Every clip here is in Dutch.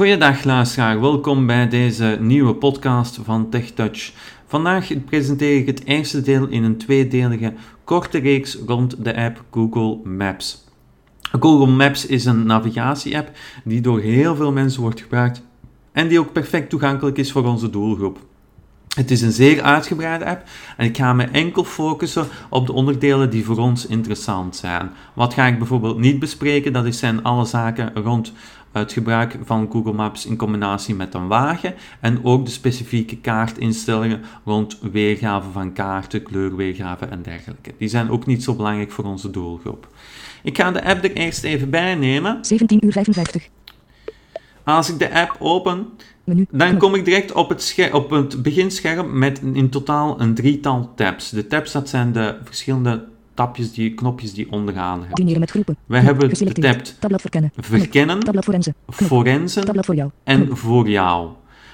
Goeiedag luisteraar, welkom bij deze nieuwe podcast van TechTouch. Vandaag presenteer ik het eerste deel in een tweedelige korte reeks rond de app Google Maps. Google Maps is een navigatie-app die door heel veel mensen wordt gebruikt en die ook perfect toegankelijk is voor onze doelgroep. Het is een zeer uitgebreide app en ik ga me enkel focussen op de onderdelen die voor ons interessant zijn. Wat ga ik bijvoorbeeld niet bespreken? Dat zijn alle zaken rond het gebruik van Google Maps in combinatie met een wagen en ook de specifieke kaartinstellingen rond weergave van kaarten, kleurweergave en dergelijke. Die zijn ook niet zo belangrijk voor onze doelgroep. Ik ga de app er eerst even bij nemen. 17 uur 55. Als ik de app open, Menu. dan kom ik direct op het, op het beginscherm met in totaal een drietal tabs. De tabs, dat zijn de verschillende tapjes, die, knopjes die onderaan hebben. Dineren met groepen. Wij Knop. hebben getapt Tabblad verkennen. Verkennen, Tabblad forensen. Knop. forensen Tabblad voor jou. en voor jou.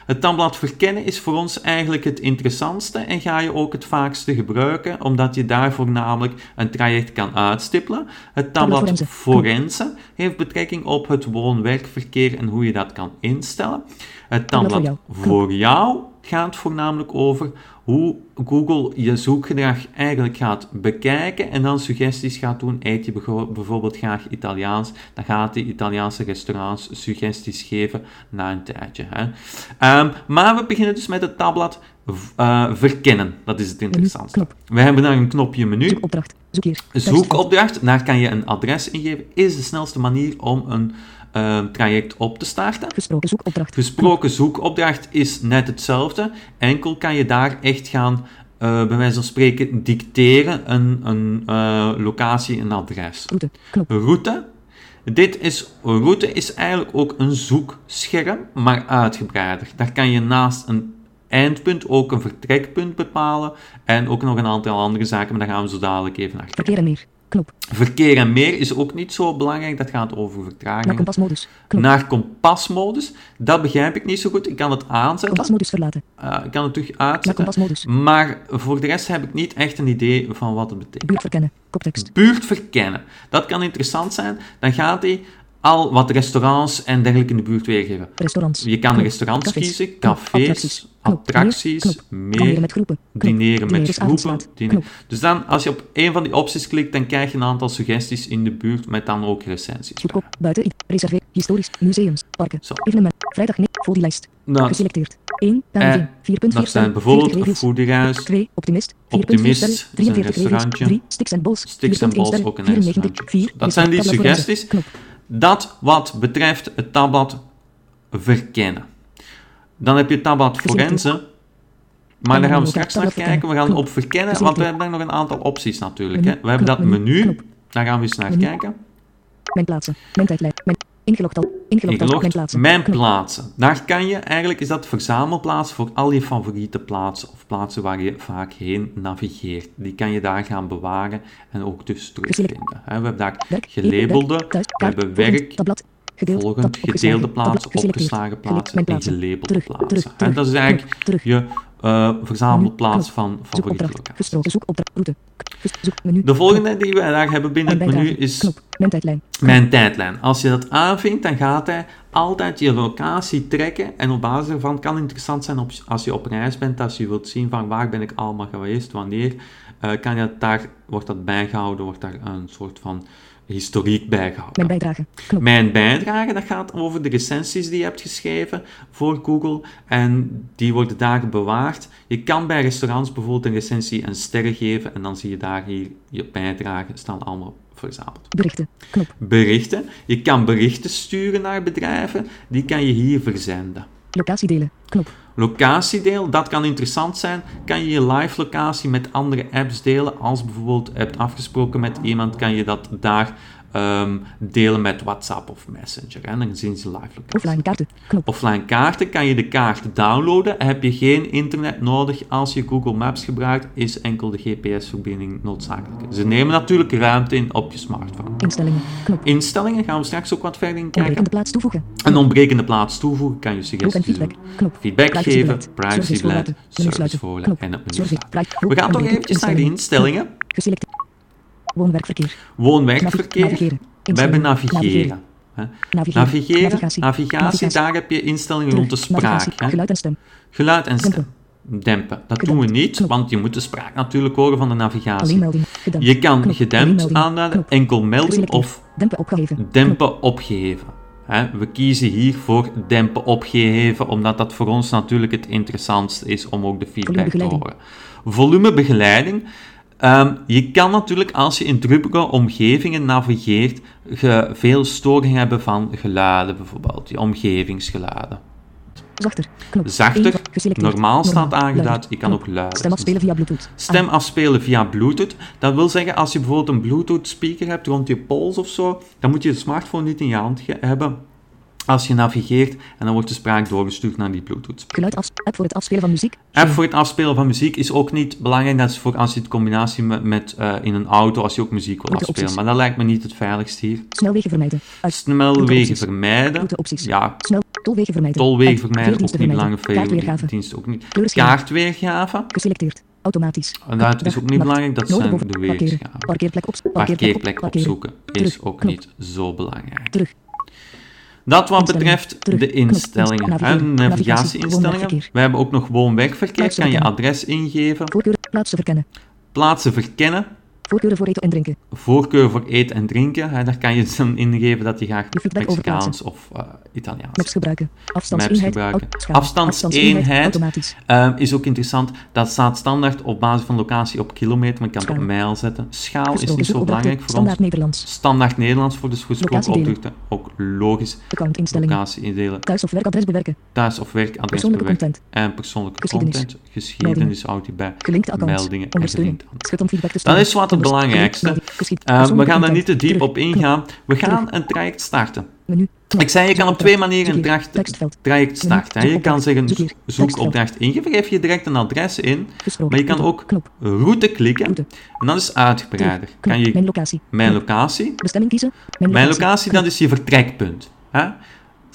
Het tabblad verkennen is voor ons eigenlijk het interessantste en ga je ook het vaakste gebruiken, omdat je daar voornamelijk een traject kan uitstippelen. Het tabblad forensen. heeft betrekking op het woon-werkverkeer en hoe je dat kan instellen. Het Tabblad voor jou. Gaat voornamelijk over hoe Google je zoekgedrag eigenlijk gaat bekijken en dan suggesties gaat doen. Eet je bijvoorbeeld graag Italiaans, dan gaat die Italiaanse restaurants suggesties geven na een tijdje. Hè. Ehm, maar we beginnen dus met het tabblad eh, verkennen. Dat is het interessantste. We hebben daar een knopje menu. Zoekopdracht. Zoek hier. Zoekopdracht, daar kan je een adres ingeven. Is de snelste manier om een eh, traject op te starten. Gesproken zoekopdracht. Gesproken zoekopdracht is net hetzelfde. Enkel kan je daar echt gaan, eh, bij wijze van spreken, dicteren een, een eh, locatie, een adres. Route. Knop. Route. Dit is, route is eigenlijk ook een zoekscherm, maar uitgebreider. Daar kan je naast een eindpunt ook een vertrekpunt bepalen en ook nog een aantal andere zaken, maar daar gaan we zo dadelijk even naar kijken. Verkeer en meer. Knop. Verkeer en meer is ook niet zo belangrijk, dat gaat over Naar vertraging. kompasmodus. Knop. Naar kompasmodus, dat begrijp ik niet zo goed. Ik kan het aanzetten, Kompasmodus verlaten. eh, ik kan het terug Naar uitzetten, kompasmodus. maar voor de rest heb ik niet echt een idee van wat het betekent. Buurt verkennen. Koptekst. Buurt verkennen, dat kan interessant zijn. Dan gaat hij al wat restaurants en dergelijke in de buurt weergeven. Restaurants. Je kan Knop. restaurants Cafés. kiezen, cafés, Attracties. Knop. attracties, Meer. Knop. meer, Dineren met groepen. Dineren met groepen. diner-. Dus dan, als je op een van die opties klikt, dan krijg je een aantal suggesties in de buurt met dan ook recensies. Zoekop. Buiten. Reserveer. Historisch. Museums. Parken. Zo. Evenement. Vrijdag. Nee. Vol die lijst. Nou, Geselecteerd. 1. Eh, Pijniging. 4.4 dat zijn bijvoorbeeld 40 reviews. Foodiehuis, 2. Optimist. 4.4 Optimist, sterren. is een 43 reviews. restaurantje. 3. Sticks and Balls. Sticks and 4.1 Balls, ook een 94. restaurantje. 4. Dat zijn die suggesties. Dat wat betreft het tabblad verkennen. Dan heb je het tabblad forensen. Maar daar gaan we straks naar kijken. We gaan op verkennen, want we hebben daar nog een aantal opties natuurlijk. Hè. We hebben dat menu, daar gaan we eens naar kijken. Mijn plaatsen. Mijn tijdlijn. Mijn ingelogd al. Ingelogd al. Mijn plaatsen. mijn plaatsen. Daar kan je, eigenlijk is dat verzamelplaats voor al je favoriete plaatsen of plaatsen waar je vaak heen navigeert. Die kan je daar gaan bewaren en ook dus terugvinden. We hebben daar gelabelde, we hebben werk. Gedeeld. volgend, gedeelde plaatsen, opgeslagen plaatsen en gelabelde plaatsen. Terug. Dat is eigenlijk je eh, verzamelplaats Menu. van favoriete locaties. De volgende die we daar hebben binnen het menu is. Mijn tijdlijn. Mijn tijdlijn. Als je dat aanvinkt, dan gaat hij altijd je locatie trekken en op basis daarvan kan interessant zijn op, als je op reis bent, als je wilt zien van waar ben ik allemaal geweest, wanneer, eh, kan je daar, wordt dat bijgehouden, wordt daar een soort van historiek bijgehouden. Mijn bijdrage. Knop. Mijn bijdrage, dat gaat over de recensies die je hebt geschreven voor Google en die worden daar bewaard. Je kan bij restaurants bijvoorbeeld een recensie een sterren geven en dan zie je daar hier je bijdrage staan allemaal verzameld Berichten. Knop. berichten. Je kan berichten sturen naar bedrijven, die kan je hier verzenden. Locatie delen. Knop. Locatiedeel, dat kan interessant zijn. Kan je je live locatie met andere apps delen? Als bijvoorbeeld hebt afgesproken met iemand, kan je dat daar ehm, delen met WhatsApp of Messenger. En dan zien ze live locatie. Offline kaarten. Knop. Offline kaarten kan je de kaart downloaden. Heb je geen internet nodig als je Google Maps gebruikt, is enkel de GPS-verbinding noodzakelijk. Ze nemen natuurlijk ruimte in op je smartphone. Instellingen. Knop. Instellingen gaan we straks ook wat verder in kijken. Ontbrekende plaats toevoegen. Een ontbrekende plaats toevoegen kan je suggesties feedback. doen. Feedback geven, Privacybeleid. privacybeleid, Service en het menu We gaan toch eventjes naar de instellingen. Woon-werkverkeer. Woon-werkverkeer. We hebben navigeren. Navigeren. Navigeren, Navigatie. navigatie, daar heb je instellingen Terug. rond de spraak. Hè. Geluid en stem. Geluid en stem. Dempen. Dempen. Dat Gedempt. doen we niet, Knop. want je moet de spraak natuurlijk horen van de navigatie. Alleen melding. Gedempt. Je kan Knop. gedempt aanduiden, enkel melding of Dempen opgeheven. Dempen opgeheven. Hè, we kiezen hier voor dempen opgeheven, omdat dat voor ons natuurlijk het interessantste is om ook de feedback te horen. Volumebegeleiding. Ehm, je kan natuurlijk als je in drukkige omgevingen navigeert, ge- veel storing hebben van geluiden, bijvoorbeeld, die omgevingsgeluiden. Zachter. Knop. Zachter, normaal staat aangeduid, je kan ook luider. Stem afspelen via Bluetooth. Stem afspelen via Bluetooth. Dat wil zeggen, als je bijvoorbeeld een Bluetooth speaker hebt rond je pols of zo, dan moet je de smartphone niet in je hand hebben als je navigeert en dan wordt de spraak doorgestuurd naar die Bluetooth. Geluid af. App voor het afspelen van muziek. App voor het afspelen van muziek is ook niet belangrijk. Dat is voor als je het combinatie met, met eh, in een auto, als je ook muziek wil afspelen. opties. Maar dat lijkt me niet het veiligst hier. Snelwegen vermijden. Uit. Snelwegen vermijden. Ja, Snel. Tolwegen vermijden. tolwegen vermijden ook niet belangrijk. Kaartweergave. Ook niet. Kaartweergave. Geselecteerd. Automatisch. En dat is ook niet belangrijk. Dat zijn de Parkeren. weegschaven. Parkeerplek op. Parkeerplek opzoeken is ook niet zo belangrijk. Terug. Dat wat betreft de instellingen. Inst- hè. Navigatie-instellingen. We hebben ook nog woon-werkverkeer. Kan je adres ingeven. Plaatsen verkennen. Plaatsen verkennen. Voorkeuren voor eten en drinken. Voorkeur voor eten en drinken. Hè, daar kan je dan ingeven dat je graag Je Mexicaans of eh, Italiaans. Maps gebruiken. Maps Afstandseenheid. gebruiken. Au- schaal. Afstandseenheid. Automatisch. Ehm, is ook interessant. Dat staat standaard op basis van locatie op kilometer. Maar je kan het op mijl zetten. Schaal is niet zo belangrijk voor Standaard ons. Nederlands. Standaard Nederlands voor de gesproken opdrachten. Ook logisch. Accountinstellingen. Locatie indelen. Thuis- of werkadres bewerken. Thuis- of werkadres Persoonlijke bewerken. content. En persoonlijke Geschiedenis. content. Geschiedenis houdt hij bij. Meldingen en Ondersteuning. Schut om feedback te sturen. is wat het belangrijkste. Eh, we gaan er niet te diep op ingaan. We gaan een traject starten. Ik zei, je kan op twee manieren een traject, traject starten. hè. Je kan zeggen zoekopdracht ingeven, geef je direct een adres in. Gesproken. Maar je kan ook route klikken en dat is uitgebreider. Kan je Mijn locatie. mijn locatie, Bestemming kiezen. Mijn mijn locatie. locatie dat is je vertrekpunt. Hè?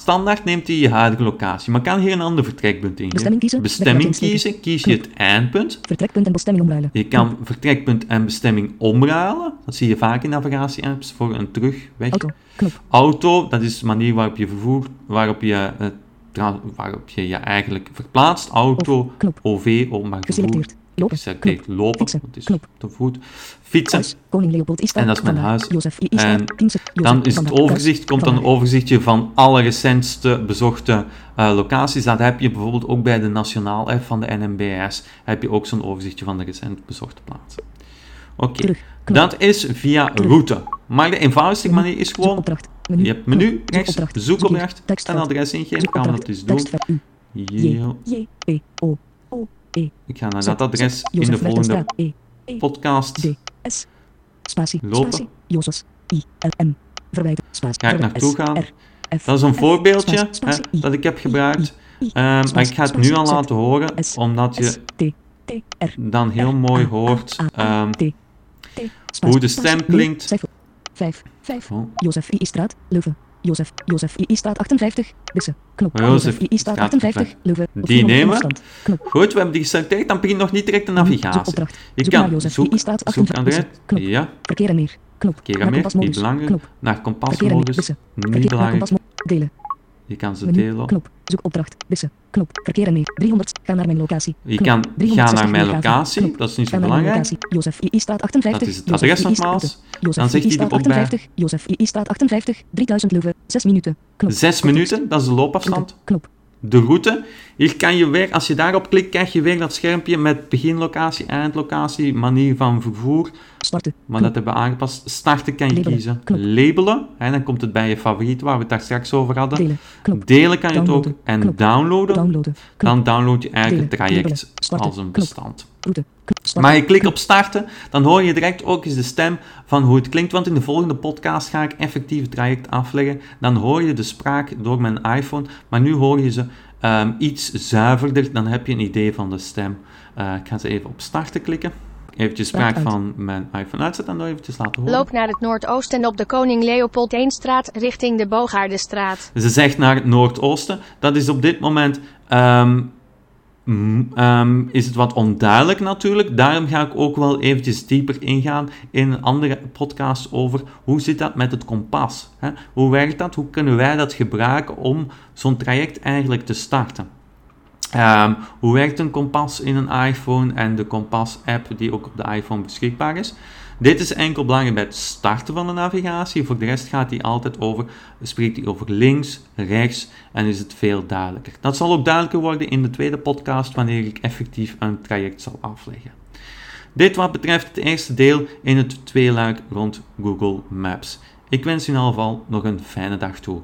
Standaard neemt hij je huidige locatie, maar kan hier een ander vertrekpunt ingeven. Bestemming kiezen. Bestemming kiezen, kies je het eindpunt. Vertrekpunt en bestemming omruilen. Je kan vertrekpunt en bestemming omruilen. Dat zie je vaak in navigatie-apps voor een terugweg. Auto. Knop. Auto, dat is de manier waarop je vervoer, waarop je, eh, waarop je je eigenlijk verplaatst. Auto, Knop. OV, openbaar vervoer. Lopen. Geselecteerd Knop. lopen, Fietsen. dat is Knop. te voet. Fietsen. Huis. Koning Leopold Ista. En dat is mijn huis. Jozef. En Dan is het overzicht, komt dan een overzichtje van alle recentste bezochte eh, locaties. Dat heb je bijvoorbeeld ook bij de Nationaal app van de NMBS. Heb je ook zo'n overzichtje van de recent bezochte plaatsen. Oké, dat is via route. Maar de eenvoudigste manier is gewoon, je hebt menu, rechts, Zoekopdracht. en adres ingeven. Gaan we dat eens doen. J. P. O. O. E. Ik ga naar dat adres in de volgende Mertenstra. E. podcast. Lopen. Ga ik naartoe gaan? Dat is een voorbeeldje hè, dat ik heb gebruikt. Eh, maar ik ga het nu al laten horen, omdat je dan heel mooi hoort ehm, hoe de stem klinkt. 5. 5. Oh. Jozef I. Straat, Leuven. Jozef, Jozef I. Straat 58, Bisse. Knop. Jozef I. Straat Straat 58, Leuven. Die 400 nemen. Knop. Goed, we hebben die geselecteerd, dan begint nog niet direct de navigatie. Je Zoek kan Jozef zoek, zoek 58, adres, Knop. ja, Verkeer en meer. Knop. keer Naar meer, niet belangrijk. Knop. Naar Verkeer en kompasmodus, niet Verkeer belangrijk. Delen. Je kan ze delen. Knop. Zoekopdracht. Bisse. Knop. Verkeer en meer. 300. Ga naar mijn locatie. Je kan 360 gaan naar mijn locatie, dat is niet zo belangrijk. Jozef I. Straat 58. Dat is het adres nogmaals. Dan zegt hij er ook bij. 58. Jozef I. Straat 58. 3000 Leuven. 6 minuten. Knop. Zes minuten, dat is de loopafstand. De route. Hier kan je weer, als je daarop klikt, krijg je weer dat schermpje met beginlocatie, eindlocatie, manier van vervoer. Starten. Maar dat hebben we aangepast. Starten kan je Labelen. kiezen. Knop. Labelen. Hè, dan komt het bij je favorieten waar we het daar straks over hadden. Delen. Knop. Delen kan je het ook. En Knop. downloaden. Downloaden. Dan download je eigenlijk het Delen. traject als een bestand. Maar je klikt op starten, dan hoor je direct ook eens de stem van hoe het klinkt. Want in de volgende podcast ga ik effectief het traject afleggen. Dan hoor je de spraak door mijn iPhone. Maar nu hoor je ze ehm, iets zuiverder. Dan heb je een idee van de stem. Eh, ik ga ze even op starten klikken. Eventjes Spraak van mijn iPhone uitzetten en dan eventjes laten horen. Loop naar het noordoosten op de Koning Leopold straat richting de Boogaardenstraat. Ze zegt naar het noordoosten. Dat is op dit moment ehm, mm, ehm, is het wat onduidelijk natuurlijk. Daarom ga ik ook wel eventjes dieper ingaan in een andere podcast over hoe zit dat met het kompas. Hè? Hoe werkt dat? Hoe kunnen wij dat gebruiken om zo'n traject eigenlijk te starten? Ehm, hoe werkt een kompas in een iPhone en de kompas-app die ook op de iPhone beschikbaar is? Dit is enkel belangrijk bij het starten van de navigatie. Voor de rest gaat hij altijd over, spreekt hij over links, rechts en is het veel duidelijker. Dat zal ook duidelijker worden in de tweede podcast wanneer ik effectief een traject zal afleggen. Dit wat betreft het eerste deel in het tweeluik rond Google Maps. Ik wens u in ieder geval nog een fijne dag toe.